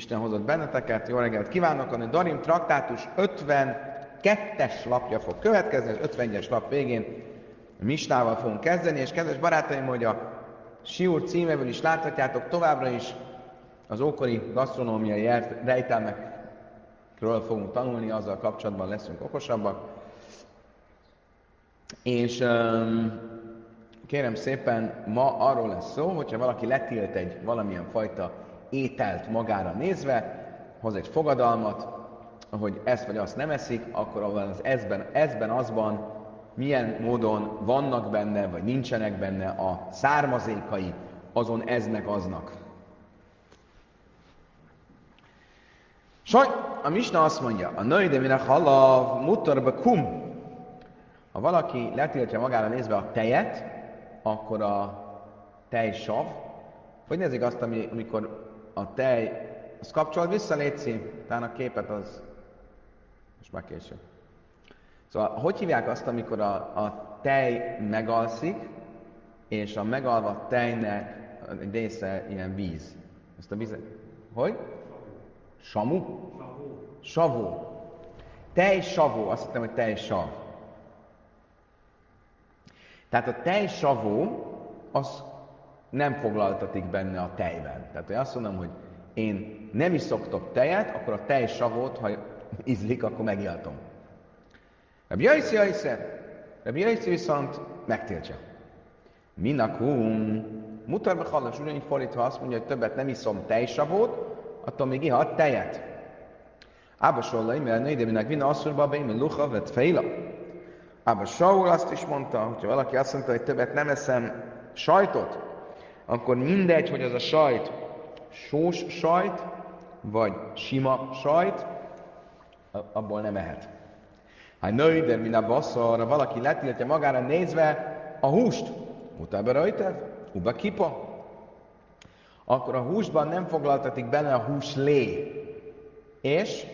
Isten hozott benneteket, jó reggelt kívánok! A Darim traktátus 52-es lapja fog következni, az 51-es lap végén Misnával fogunk kezdeni, és kedves barátaim, hogy a Siúr címéből is láthatjátok, továbbra is az ókori gasztronómiai rejtelmekről fogunk tanulni, azzal kapcsolatban leszünk okosabbak. És um, kérem szépen, ma arról lesz szó, hogyha valaki letilt egy valamilyen fajta ételt magára nézve, hoz egy fogadalmat, hogy ezt vagy azt nem eszik, akkor az ezben, ezben azban milyen módon vannak benne, vagy nincsenek benne a származékai azon eznek aznak. Saj, a Misna azt mondja, a női de halav mutarba kum. Ha valaki letiltja magára nézve a tejet, akkor a tejsav, hogy nézik azt, ami, amikor a tej, az kapcsol vissza, létszi, talán a képet az, most már később. Szóval, hogy hívják azt, amikor a, a tej megalszik, és a megalva tejnek egy része ilyen víz. Ezt a vizet... Hogy? Samu? Savó. Tej savó. Azt hittem, hogy tej sav. Tehát a tej savó, az nem foglaltatik benne a tejben. Tehát, hogy azt mondom, hogy én nem is szoktok tejet, akkor a tej savót, ha ízlik, akkor megijatom. Rabbi Jaiszi Jaiszer, Rabbi Jaiszi viszont megtiltja. Minakum, mutarba hallas, ugyanígy fordítva azt mondja, hogy többet nem iszom tejsavót, attól még ihat tejet. Ába Solla, mert ne ide minek vina asszurba, be ime lucha, vet fejla. Ába Saul azt is mondta, hogyha valaki azt mondta, hogy többet nem eszem sajtot, akkor mindegy, hogy az a sajt sós sajt, vagy sima sajt, abból nem ehet. Ha női, de min a basszarra valaki letiltja magára nézve a húst, utába rajta, uba kipa, akkor a húsban nem foglaltatik benne a hús lé, és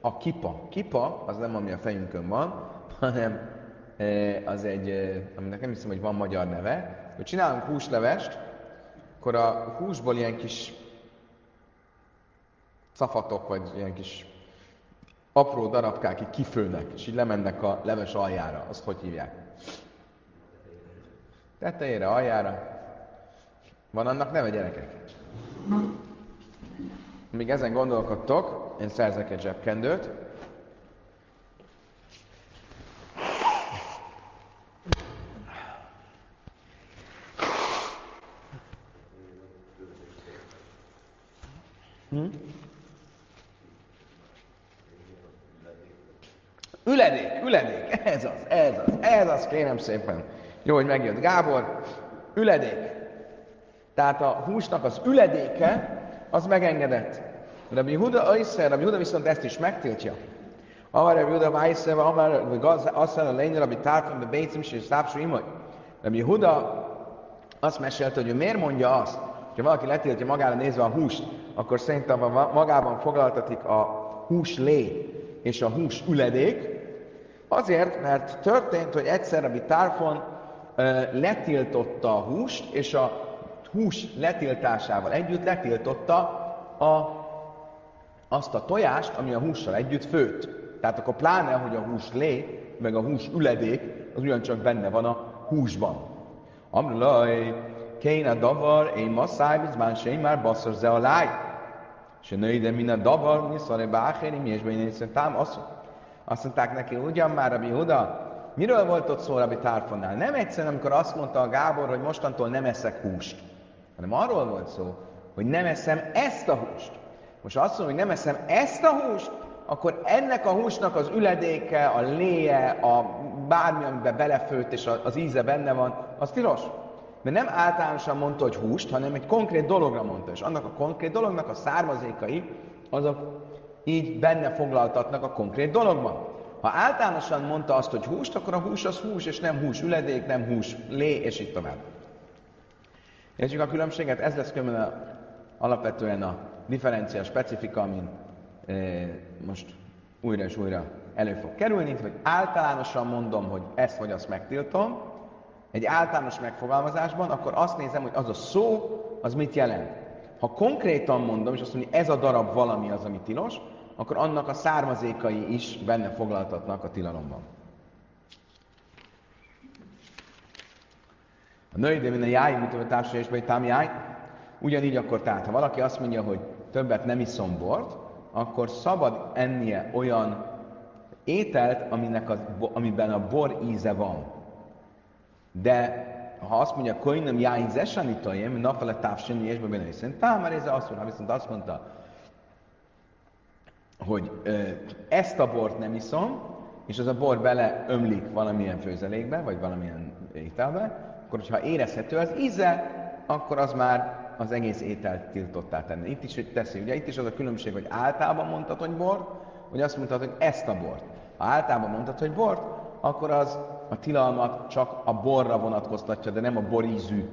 a kipa. Kipa az nem ami a fejünkön van, hanem e, az egy, e, aminek nem hiszem, hogy van magyar neve, hogy csinálunk húslevest, akkor a húsból ilyen kis szafatok, vagy ilyen kis apró darabkák így kifőnek, és így lemennek a leves aljára. Azt hogy hívják? Tetejére, aljára. Van annak neve, gyerekek? Míg ezen gondolkodtok, én szerzek egy zsebkendőt. Hm? Üledék, üledék, ez az, ez az, ez az, kérem szépen. Jó, hogy megjött Gábor. Üledék. Tehát a húsnak az üledéke, az megengedett. Rabbi Huda Aiszer, Rabbi Huda viszont ezt is megtiltja. Amar Rabbi Huda Aiszer, vagy azt a lényel, Rabbi Tárfon, be Bécim, és Szápsú Imaj. Rabbi Huda azt mesélte, hogy ő miért mondja azt, hogy valaki letiltja magára nézve a húst, akkor szerintem magában foglaltatik a hús lé és a hús üledék, Azért, mert történt, hogy egyszer a Tárfon letiltotta a húst, és a hús letiltásával együtt letiltotta a, azt a tojást, ami a hússal együtt főtt. Tehát akkor pláne, hogy a hús lé, meg a hús üledék, az ugyancsak benne van a húsban. Amrulaj, kéne davar, én masszáj, bizmán már basszor ze a láj. Se női, de minden davar, báhéri, mi és tám, azt azt mondták neki, ugyan már, Rabbi Huda, miről volt ott szó Rabbi Tárfonnál? Nem egyszerűen, amikor azt mondta a Gábor, hogy mostantól nem eszek húst, hanem arról volt szó, hogy nem eszem ezt a húst. Most azt mondom, hogy nem eszem ezt a húst, akkor ennek a húsnak az üledéke, a léje, a bármi, amiben belefőtt és az íze benne van, az tilos. Mert nem általánosan mondta, hogy húst, hanem egy konkrét dologra mondta, és annak a konkrét dolognak a származékai, azok így benne foglaltatnak a konkrét dologban. Ha általánosan mondta azt, hogy húst, akkor a hús az hús, és nem hús üledék, nem hús lé, és így tovább. Értjük a különbséget? Ez lesz a, alapvetően a differencia specifika, amin e, most újra és újra elő fog kerülni, hogy általánosan mondom, hogy ezt vagy azt megtiltom, egy általános megfogalmazásban, akkor azt nézem, hogy az a szó, az mit jelent. Ha konkrétan mondom, és azt mondja, ez a darab valami az, ami tilos, akkor annak a származékai is benne foglaltatnak a tilalomban. A női, de minden jáj, mint a társadalmi tám jáj, ugyanígy akkor tehát, ha valaki azt mondja, hogy többet nem iszom bort, akkor szabad ennie olyan ételt, aminek a, amiben a bor íze van. De ha azt mondja, hogy nem jáin zesanitajem, napele távsemi és benne hiszen támaréze azt mondja, viszont azt mondta, hogy ezt a bort nem iszom, és az a bor bele ömlik valamilyen főzelékbe, vagy valamilyen ételbe, akkor ha érezhető az íze, akkor az már az egész ételt tiltottá tenni. Itt is hogy teszi, ugye itt is az a különbség, hogy általában mondtad, hogy bort, vagy azt mondtad, hogy ezt a bort. Ha általában mondtad, hogy bort, akkor az a tilalmat csak a borra vonatkoztatja, de nem a borízű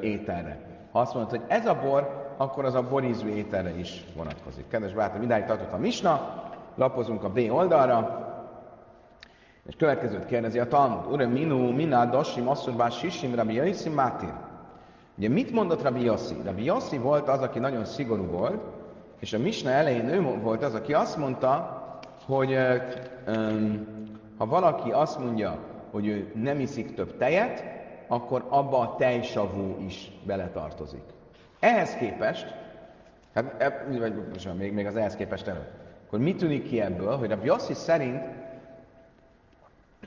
ételre. Ha azt mondod, hogy ez a bor, akkor az a borízű ételre is vonatkozik. Kedves barátom, idáig tartott a misna, lapozunk a B oldalra, és következőt kérdezi a Talmud. Ure minu, mina, dosim, asszurvás, sisim, rabbi jaisim, mátir. Ugye mit mondott Rabbi Yossi? Rabbi Yossi volt az, aki nagyon szigorú volt, és a Misna elején ő volt az, aki azt mondta, hogy um, ha valaki azt mondja, hogy ő nem iszik több tejet, akkor abba a tejsavú is beletartozik. Ehhez képest, hát, e, vagy most még, még az ehhez képest előtt, akkor mi tűnik ki ebből, hogy a Yossi szerint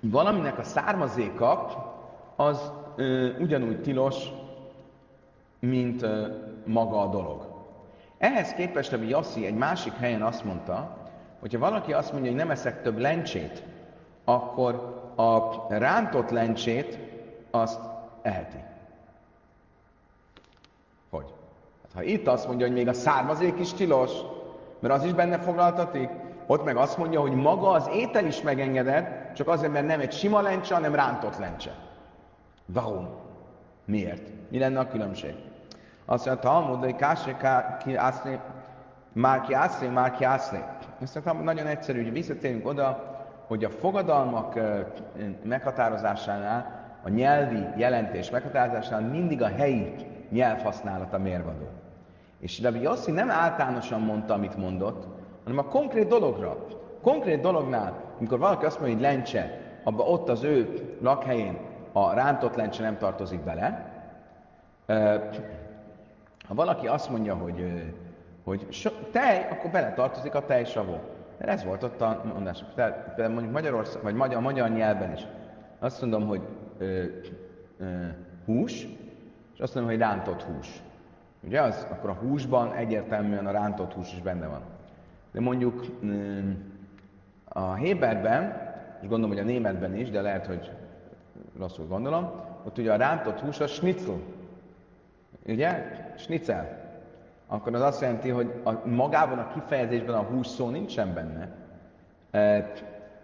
valaminek a származéka az ö, ugyanúgy tilos, mint ö, maga a dolog. Ehhez képest a Yossi egy másik helyen azt mondta, hogyha valaki azt mondja, hogy nem eszek több lencsét, akkor a rántott lencsét azt eheti. Hogy? Hát, ha itt azt mondja, hogy még a származék is tilos, mert az is benne foglaltatik, ott meg azt mondja, hogy maga az étel is megengedett, csak azért, mert nem egy sima lencse, hanem rántott lencse. Vaum. Miért? Mi lenne a különbség? Azt mondja, Talmud, hogy kásé, ki ászlé, már ki ászlé. Azt mondja, nagyon egyszerű, hogy visszatérünk oda, hogy a fogadalmak meghatározásánál, a nyelvi jelentés meghatározásánál mindig a helyi nyelvhasználata mérvadó. És Rabbi Yossi nem általánosan mondta, amit mondott, hanem a konkrét dologra. Konkrét dolognál, amikor valaki azt mondja, hogy lencse, abba ott az ő lakhelyén a rántott lencse nem tartozik bele. Ha valaki azt mondja, hogy, hogy tej, akkor bele tartozik a tejsavó. Mert ez volt ott a mondás. Tehát mondjuk Magyarország, vagy magyar, magyar nyelven is. Azt mondom, hogy ö, ö, hús, és azt mondom, hogy rántott hús. Ugye az? Akkor a húsban egyértelműen a rántott hús is benne van. De mondjuk ö, a Héberben, és gondolom, hogy a németben is, de lehet, hogy rosszul gondolom, ott ugye a rántott hús a schnitzel. Ugye? Schnitzel akkor az azt jelenti, hogy a, magában a kifejezésben a hús szó nincsen benne. E,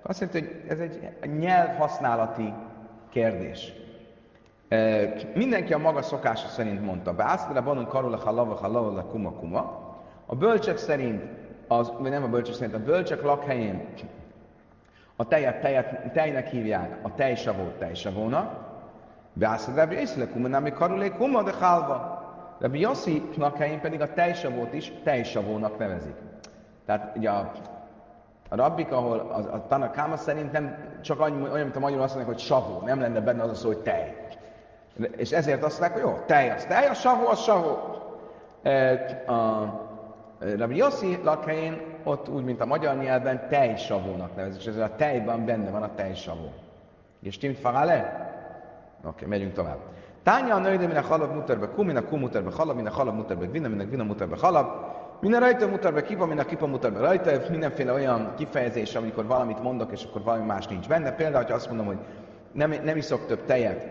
azt jelenti, hogy ez egy nyelvhasználati kérdés. E, mindenki a maga szokása szerint mondta. Beásztele banunk karul a halava halava kuma kuma. A bölcsek szerint, az, vagy nem a bölcsek szerint, a bölcsek lakhelyén a tejet, tejet tejnek hívják, a tejsavót tejsavónak. Beásztele, észre kuma, nem karulé kuma, de halva. Rabbi Yossi helyén pedig a tejsavót is tejsavónak nevezik. Tehát ugye a, a rabbik, ahol a, a Tanakáma szerint nem csak annyi, olyan, mint a magyarul azt mondják, hogy savó, nem lenne benne az a szó, hogy tej. És ezért azt mondják, hogy jó, tej az tej, a savó az savó. E, a Rabbi Yossi lakhelyén ott úgy, mint a magyar nyelven, tejsavónak nevezik, és ezzel a tejben benne van a tejsavó. És stimmt fagale? Oké, okay, megyünk tovább. Tánya a nőide, min a halab muterbe kum, min a kum muterbe halab, min a halab muterbe gvina, min a gvina muterbe min a rajta muterbe kipa, min a kipa muterbe rajta, mindenféle olyan kifejezés, amikor valamit mondok, és akkor valami más nincs benne. Például, ha azt mondom, hogy nem, nem iszok több tejet,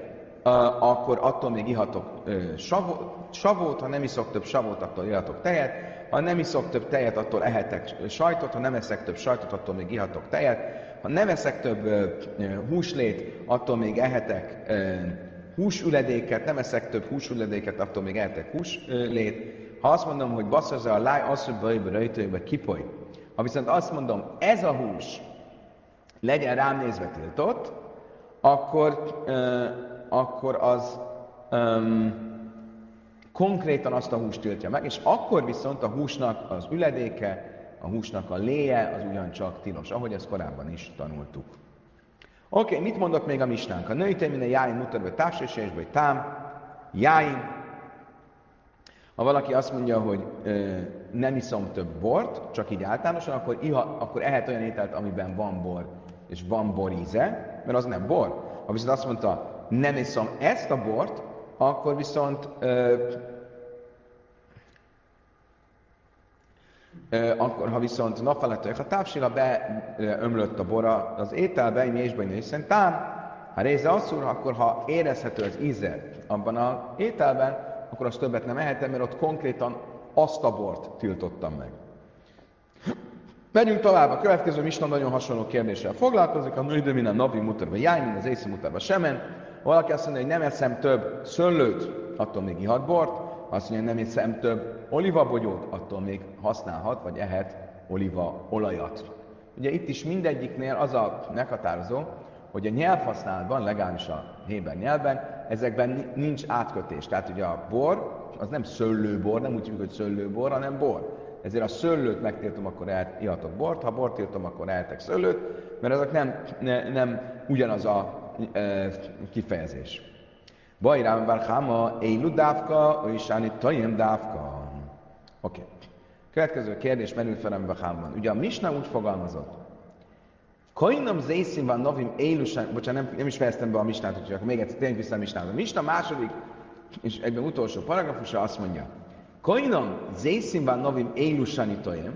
uh, akkor attól még ihatok uh, savó, savót, ha nem iszok több savót, attól ihatok tejet, ha nem iszok több tejet, attól ehetek sajtot, ha nem eszek több sajtot, attól még ihatok tejet, ha nem eszek több uh, húslét, attól még ehetek uh, húsüledéket, nem eszek több húsüledéket, attól még eltek húslét. Ha azt mondom, hogy basszaza a láj, az, hogy bajba rejtőjébe kipoly. Ha viszont azt mondom, ez a hús legyen rám nézve tiltott, akkor, uh, akkor az um, konkrétan azt a húst tiltja meg, és akkor viszont a húsnak az üledéke, a húsnak a léje az ugyancsak tilos, ahogy ezt korábban is tanultuk. Oké, okay, mit mondott még a misnánk? A női minden jáin mutatva társasés, vagy tám, jáin. Ha valaki azt mondja, hogy ö, nem iszom több bort, csak így általánosan, akkor, iha, akkor ehet olyan ételt, amiben van bor, és van bor íze, mert az nem bor. Ha viszont azt mondta, nem iszom ezt a bort, akkor viszont ö, akkor ha viszont napfelett a távsira beömlött a bora az ételbe, és benne hiszen tám, ha része asszúr, akkor ha érezhető az íze abban az ételben, akkor azt többet nem ehetem, mert ott konkrétan azt a bort tiltottam meg. Megyünk tovább, a következő misna nagyon hasonló kérdéssel foglalkozik, a nőidő minden napi mutatva jáj, mint az észi mutatva semen. Valaki azt mondja, hogy nem eszem több szőlőt, attól még ihat bort, azt mondja, nem eszem több olivabogyót, attól még használhat, vagy ehet oliva olajat. Ugye itt is mindegyiknél az a meghatározó, hogy a nyelvhasználatban, legalábbis a héber nyelvben, ezekben nincs átkötés. Tehát ugye a bor, az nem szőlőbor, nem úgy hívjuk, hogy szőlőbor, hanem bor. Ezért a szőlőt megtiltom, akkor ihatok bort, ha bort tiltom, akkor eltek szőlőt, mert ezek nem, ne, nem ugyanaz a e, kifejezés. Bajrám Barháma, Élu dávka, Sáni Tajem dávka. Oké. Okay. Következő kérdés merül fel Barhámban. Ugye a Misna úgy fogalmazott, Kainam zészín van novim élusan, bocsánat, nem, nem is fejeztem be a Misnát, úgyhogy akkor még egyszer tényleg vissza a Misnára. A Misna második és egyben utolsó paragrafusa azt mondja, Kainam zészín van novim élusanitojem,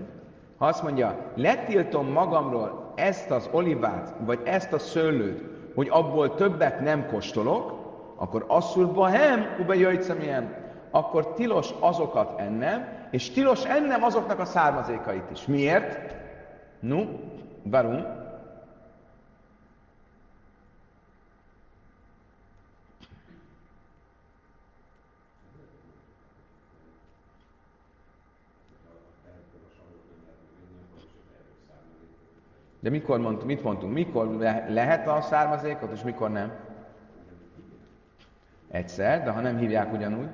ha azt mondja, letiltom magamról ezt az olivát, vagy ezt a szőlőt, hogy abból többet nem kóstolok, akkor asszul bahem, ube jöjjtszemien, akkor tilos azokat ennem, és tilos ennem azoknak a származékait is. Miért? Nu, varum, De mikor mondtunk, mit mondtunk? Mikor le, lehet a származékot, és mikor nem? Egyszer, de ha nem hívják ugyanúgy,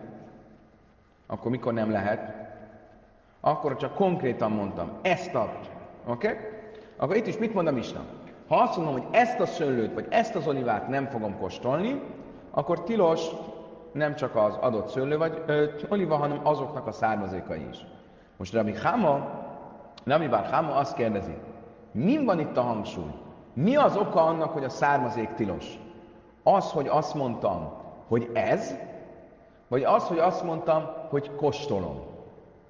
akkor mikor nem lehet? Akkor csak konkrétan mondtam, ezt a... Oké? Okay? Akkor itt is mit mondom Isten? Ha azt mondom, hogy ezt a szőlőt, vagy ezt az olivát nem fogom kóstolni, akkor tilos nem csak az adott szőlő vagy ö, oliva, hanem azoknak a származékai is. Most Rabbi Hama, Rabbi Bar Hama azt kérdezi, mi van itt a hangsúly? Mi az oka annak, hogy a származék tilos? Az, hogy azt mondtam, hogy ez, vagy az, hogy azt mondtam, hogy kóstolom.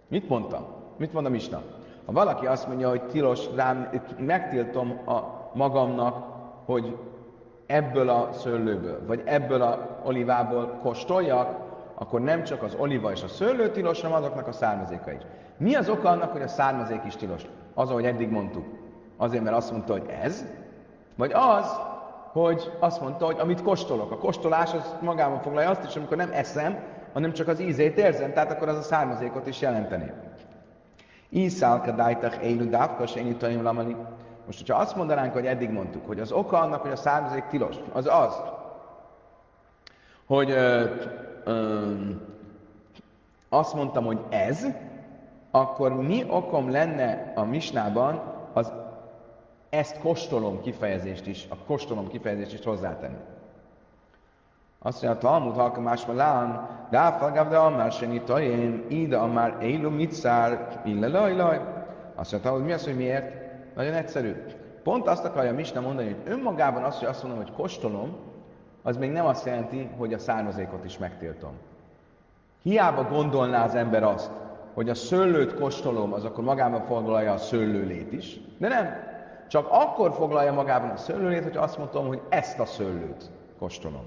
Mit mondtam? Mit mondom Isten? Ha valaki azt mondja, hogy tilos rám, megtiltom a magamnak, hogy ebből a szőlőből, vagy ebből a olivából kóstoljak, akkor nem csak az oliva és a szőlő tilos, hanem azoknak a származéka is. Mi az oka annak, hogy a származék is tilos? Az, ahogy eddig mondtuk. Azért, mert azt mondta, hogy ez, vagy az, hogy azt mondta, hogy amit kóstolok. A kóstolás az magában foglalja azt is, amikor nem eszem, hanem csak az ízét érzem, tehát akkor az a származékot is jelenteni. Iszálka dájtach élu dávka sényitaim lamali. Most, hogyha azt mondanánk, hogy eddig mondtuk, hogy az oka annak, hogy a származék tilos, az az, hogy ö, ö, azt mondtam, hogy ez, akkor mi okom lenne a misnában ezt kóstolom kifejezést is, a kóstolom kifejezést is hozzátenni. Azt mondja, a Talmud halka másma lán, ráfagav de amár senyi tajém, ide már élu mit szár, ille laj laj. Azt mondja, hogy mi az, hogy miért? Nagyon egyszerű. Pont azt akarja Misna mondani, hogy önmagában azt, hogy azt mondom, hogy kóstolom, az még nem azt jelenti, hogy a származékot is megtiltom. Hiába gondolná az ember azt, hogy a szőlőt kóstolom, az akkor magában foglalja a szőlőlét is, de nem. Csak akkor foglalja magában a szőlőlét, hogy azt mondom, hogy ezt a szőlőt kóstolom.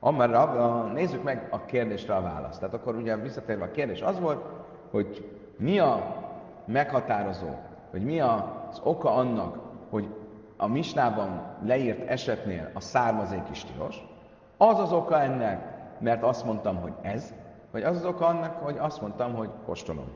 Amarra, nézzük meg a kérdésre a választ. Tehát akkor ugye visszatérve a kérdés az volt, hogy mi a meghatározó, hogy mi az oka annak, hogy a misnában leírt esetnél a származék is tilos. Az az oka ennek, mert azt mondtam, hogy ez, vagy az az oka annak, hogy azt mondtam, hogy kóstolom.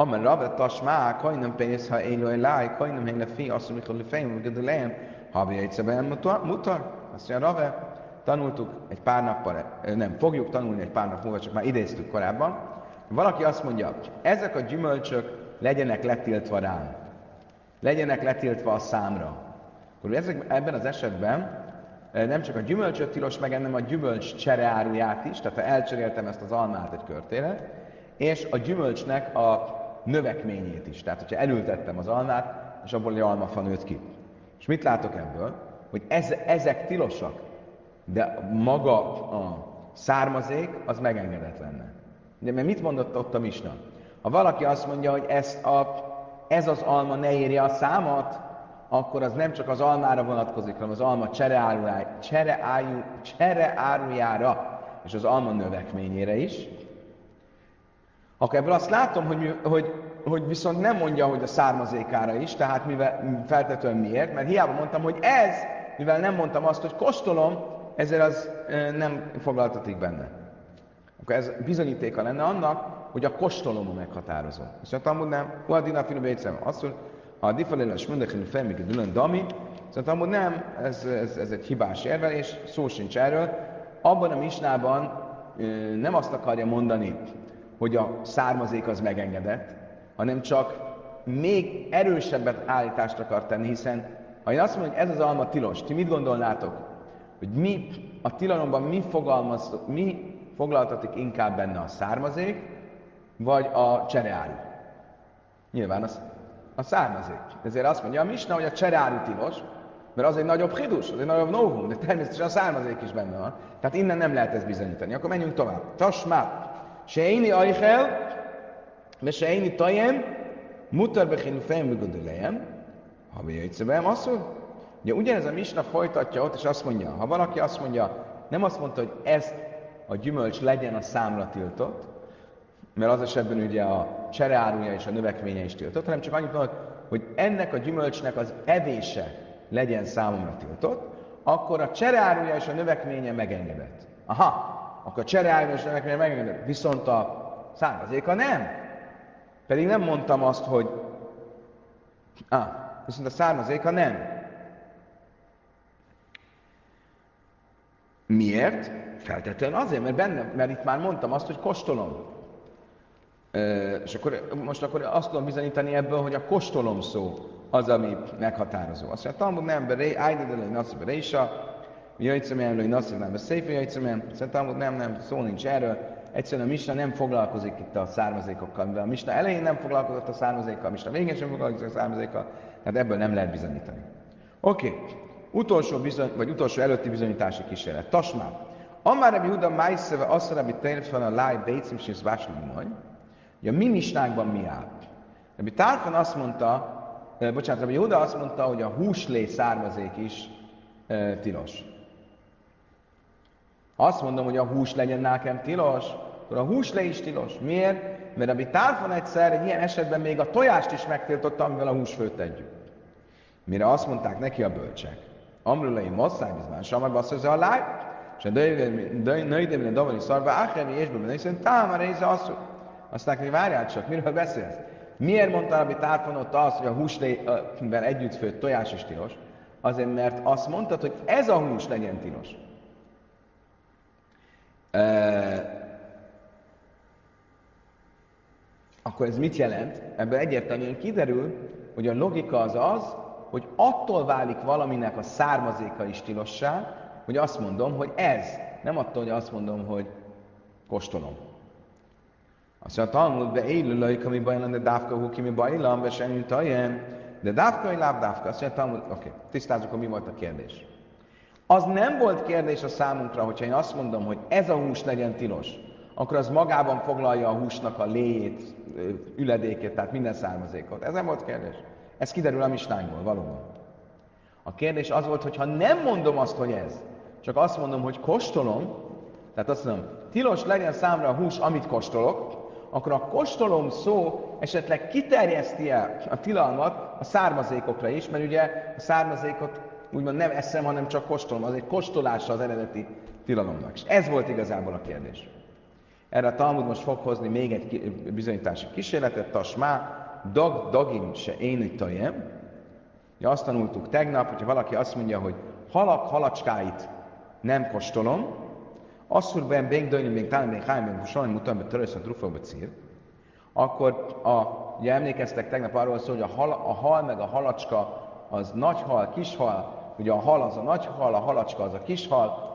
Amen Rabbe tasmá, kajnam pénz, ha élő láj, kajnam hén lefi, azt mondja, hogy fejm, hogy lejem, ha egy szeben mutar. Azt mondja, Rabbe, tanultuk egy pár nappal, nem, fogjuk tanulni egy pár nap múlva, csak már idéztük korábban. Valaki azt mondja, ezek a gyümölcsök legyenek letiltva rám. Legyenek letiltva a számra. Akkor ezek, ebben az esetben nem csak a gyümölcsöt tilos megennem, a gyümölcs csereáruját is, tehát ha elcseréltem ezt az almát egy körtére, és a gyümölcsnek a növekményét is. Tehát, hogyha elültettem az almát, és abból egy almafa nőtt ki. És mit látok ebből? Hogy ez, ezek tilosak, de maga a származék az megengedett lenne. De mert mit mondott ott a Misna? Ha valaki azt mondja, hogy ezt a, ez az alma ne érje a számot, akkor az nem csak az almára vonatkozik, hanem az alma csereárujára, csereáru, csereárujára és az alma növekményére is. Akkor ebből azt látom, hogy, hogy, hogy viszont nem mondja, hogy a származékára is, tehát mivel, feltetően miért, mert hiába mondtam, hogy ez, mivel nem mondtam azt, hogy kóstolom, ezért az nem foglaltatik benne. Akkor ez bizonyítéka lenne annak, hogy a kóstolom a meghatározó. És a Talmud nem, a dinafinu bécem, azt mondja, ha a difaléles mondekinu felmik dülön dami, szóval Talmud nem, ez, ez, ez, egy hibás érvelés, szó sincs erről. Abban a misnában nem azt akarja mondani, hogy a származék az megengedett, hanem csak még erősebbet állítást akar tenni, hiszen ha én azt mondom, hogy ez az alma tilos, ti mit gondolnátok? Hogy mi a tilalomban mi, mi foglaltatik inkább benne a származék, vagy a csereáru? Nyilván az, a származék. Ezért azt mondja a Misna, hogy a csereáru tilos, mert az egy nagyobb hidus, az egy nagyobb novum, de természetesen a származék is benne van. Tehát innen nem lehet ezt bizonyítani. Akkor menjünk tovább. Tasmá. Ajchel, me seini tajem, mutar bechin fejem lugodulejem, ha bejöjtszöbem, azt Ugye ugyanez a misna folytatja ott, és azt mondja, ha valaki azt mondja, nem azt mondta, hogy ezt a gyümölcs legyen a számra tiltott, mert az esetben ugye a csereáruja és a növekménye is tiltott, hanem csak annyit mondott, hogy ennek a gyümölcsnek az evése legyen számomra tiltott, akkor a csereáruja és a növekménye megengedett. Aha, akkor növekménye megengedett. Viszont a származéka nem. Pedig nem mondtam azt, hogy ah, viszont a származéka nem. Miért? Feltetően azért, mert benne, mert itt már mondtam azt, hogy kóstolom. És akkor, most akkor azt tudom bizonyítani ebből, hogy a kóstolom szó az, ami meghatározó. Azt mondja, Talmud nem beré, ájdedelő nasz berésa, jöjjtszemem, hogy nasz nem beszéfő jöjjtszemem. Azt Talmud nem, nem, szó nincs erről. Egyszerűen a Misna nem foglalkozik itt a származékokkal, mivel a Misna elején nem foglalkozott a származékkal, a Misna végén sem foglalkozik a származékkal, tehát ebből nem lehet bizonyítani. Oké, okay. utolsó, bizony, vagy utolsó előtti bizonyítási kísérlet. Tasmá. Amár Rabbi Huda Májszeve azt Rabbi Tejrfan a Láj Bécim és Váslimaj. Ugye a mi misnánkban mi áll? Rabbi Tárfan azt mondta, eh, bocsánat, Rabbi Huda azt mondta, hogy a húslé származék is eh, tilos. Azt mondom, hogy a hús legyen nekem tilos, akkor a húslé is tilos. Miért? Mert Rabbi Tárfan egyszer egy ilyen esetben még a tojást is megtiltotta, amivel a húsfőt együtt. Mire azt mondták neki a bölcsek. Amrulai masszáj bizmán, samar bassza a láj, és a nőidemre davani szarva, áhrevi és bőben, hiszen táma része azt Aztán, hogy várjál csak, miről beszélsz? Miért mondta Rabbi Tárfon ott azt, hogy a húslével együtt főtt tojás is tilos? Azért, mert azt mondtad, hogy ez a hús legyen tilos. Akkor ez mit jelent? Ebből egyértelműen kiderül, hogy a logika az az, hogy attól válik valaminek a származéka is tilossá, hogy azt mondom, hogy ez. Nem attól, hogy azt mondom, hogy kóstolom. Azt mondja, a Talmud, de élő lajk, ami bajlan, de dávka hú, ki mi bajlan, be semmi tajem, de dávka, vagy láb dávka. Azt mondja, Talmud, oké, okay, tisztázzuk, hogy mi volt a kérdés. Az nem volt kérdés a számunkra, hogyha én azt mondom, hogy ez a hús legyen tilos, akkor az magában foglalja a húsnak a léjét, üledékét, tehát minden származékot. Ez nem volt kérdés. Ez kiderül a misnányból, valóban. A kérdés az volt, hogy ha nem mondom azt, hogy ez, csak azt mondom, hogy kóstolom, tehát azt mondom, tilos legyen számra a hús, amit kóstolok, akkor a kóstolom szó esetleg kiterjeszti el a tilalmat a származékokra is, mert ugye a származékot úgymond nem eszem, hanem csak kóstolom, az egy kóstolása az eredeti tilalomnak. És ez volt igazából a kérdés. Erre a Talmud most fog hozni még egy bizonyítási kísérletet, tasmá, dag dagim se én tajem. Ja, azt tanultuk tegnap, hogyha valaki azt mondja, hogy halak halacskáit nem kóstolom, asszur ben békdőni még talán még hány még sajnálom mutam, hogy törősz a trufóba cír, akkor a, ugye emlékeztek tegnap arról szó, hogy a hal, a hal meg a halacska az nagy hal, kis hal, ugye a hal az a nagy hal, a halacska az a kis hal,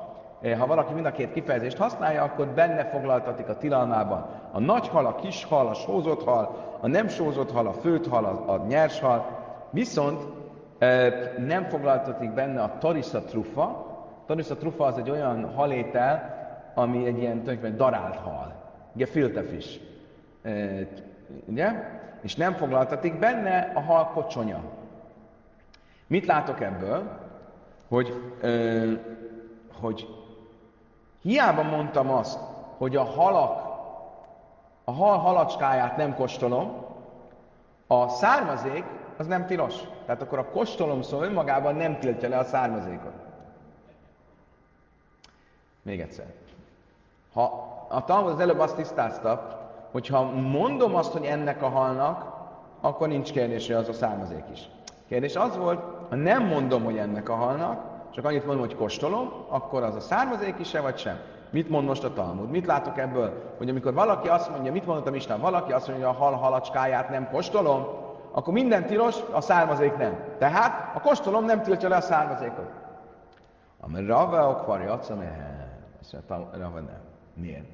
Eh, ha valaki mind a két kifejezést használja, akkor benne foglaltatik a tilalmában a nagy hal, a kis hal, a sózott hal, a nem sózott hal, a főt hal, a, a nyers hal, viszont e, nem foglaltatik benne a tarisza trufa. Tarisza trufa az egy olyan halétel, ami egy ilyen tulajdonképpen darált hal, ugye filtefish, e, ugye? És nem foglaltatik benne a hal kocsonya. Mit látok ebből? Hogy, e, hogy Hiába mondtam azt, hogy a halak, a hal halacskáját nem kóstolom, a származék az nem tilos. Tehát akkor a kóstolom szó önmagában nem tiltja le a származékot. Még egyszer. Ha a Talmud az előbb azt tisztázta, hogy ha mondom azt, hogy ennek a halnak, akkor nincs kérdés, hogy az a származék is. Kérdés az volt, ha nem mondom, hogy ennek a halnak, csak annyit mondom, hogy kóstolom, akkor az a származék is-e, vagy sem? Mit mond most a Talmud? Mit látok ebből? Hogy amikor valaki azt mondja, mit mondott a Isten, valaki azt mondja, hogy a hal halacskáját nem kóstolom, akkor minden tilos, a származék nem. Tehát a kóstolom nem tiltja le a származékot. Ami Rava okvarja, azt mondja, nem. Miért?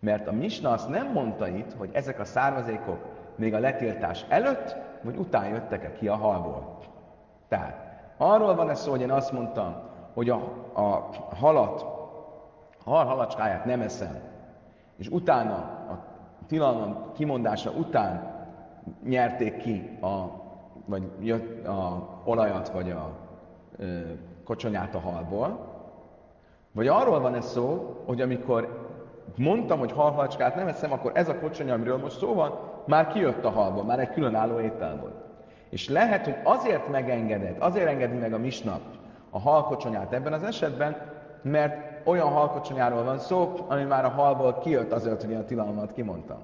Mert a Misna azt nem mondta itt, hogy ezek a származékok még a letiltás előtt, vagy után jöttek-e ki a halból. Tehát Arról van ez szó, hogy én azt mondtam, hogy a, a halat, a hal halacskáját nem eszem, és utána, a tilalom kimondása után nyerték ki a, vagy jött a olajat, vagy a ö, kocsonyát a halból, vagy arról van ez szó, hogy amikor mondtam, hogy halhalacskát nem eszem, akkor ez a kocsonya, amiről most szó van, már kijött a halból, már egy különálló étel volt. És lehet, hogy azért megengedett, azért engedi meg a misnap a halkocsonyát ebben az esetben, mert olyan halkocsonyáról van szó, ami már a halból kijött azért, hogy a tilalmat kimondtam.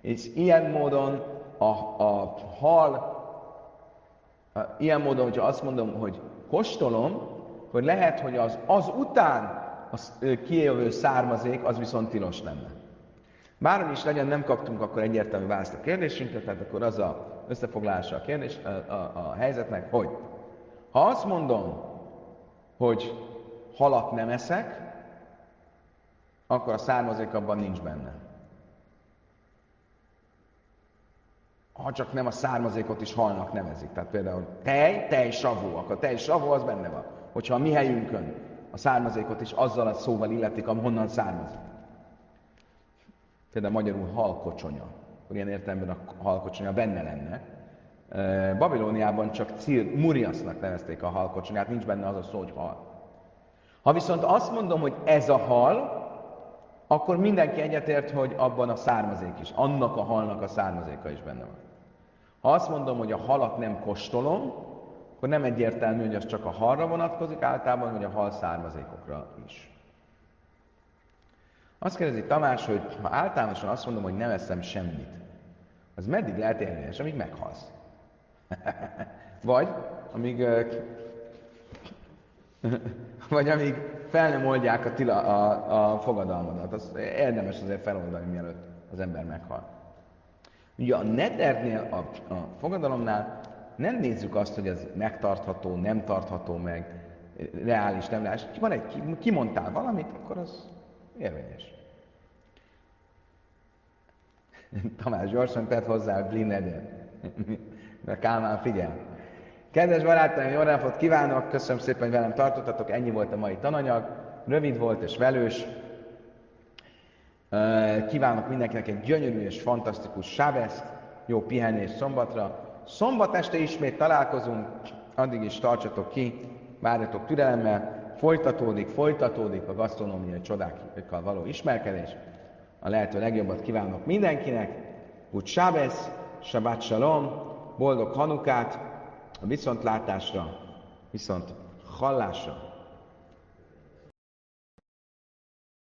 És ilyen módon a, a hal, a, ilyen módon, hogyha azt mondom, hogy kóstolom, hogy lehet, hogy az, az után az kijövő származék, az viszont tilos lenne. Bármi is legyen, nem kaptunk akkor egyértelmű választ a kérdésünkre, tehát akkor az a összefoglalása a, kérdés, a, a, a helyzetnek, hogy ha azt mondom, hogy halat nem eszek, akkor a származék abban nincs benne. Ha csak nem a származékot is halnak nevezik. Tehát például tej, tej, savó, akkor tej, savó az benne van. Hogyha a mi helyünkön a származékot is azzal a szóval illetik, honnan származik. Például magyarul halkocsonya akkor ilyen értelemben a halkocsonya benne lenne. Babilóniában csak Cir, Muriasnak nevezték a halkocsonyát, nincs benne az a szó, hogy hal. Ha viszont azt mondom, hogy ez a hal, akkor mindenki egyetért, hogy abban a származék is, annak a halnak a származéka is benne van. Ha azt mondom, hogy a halat nem kóstolom, akkor nem egyértelmű, hogy az csak a halra vonatkozik általában, vagy a hal származékokra is. Azt kérdezi Tamás, hogy ha általánosan azt mondom, hogy nem eszem semmit, az meddig lehet érvényes, amíg meghalsz? Vagy amíg vagy amíg fel nem oldják a, tila, a, a fogadalmadat. Az érdemes azért feloldani, mielőtt az ember meghal. Ugye a nedernél, a, a fogadalomnál nem nézzük azt, hogy ez megtartható, nem tartható meg, reális, nem reális. Van egy, kimondtál valamit, akkor az érvényes. Tamás gyorsan tett hozzá a blinedért. Mert Kálmán figyel. Kedves barátaim, jó napot kívánok! Köszönöm szépen, hogy velem tartottatok. Ennyi volt a mai tananyag. Rövid volt és velős. Kívánok mindenkinek egy gyönyörű és fantasztikus sábeszt, jó pihenés szombatra. Szombat este ismét találkozunk, addig is tartsatok ki, várjatok türelemmel. Folytatódik, folytatódik a gasztronómiai csodákkal való ismerkedés a lehető legjobbat kívánok mindenkinek. Úgy Sábesz, Shabbat Shalom, boldog Hanukát, a viszontlátásra, viszont hallásra.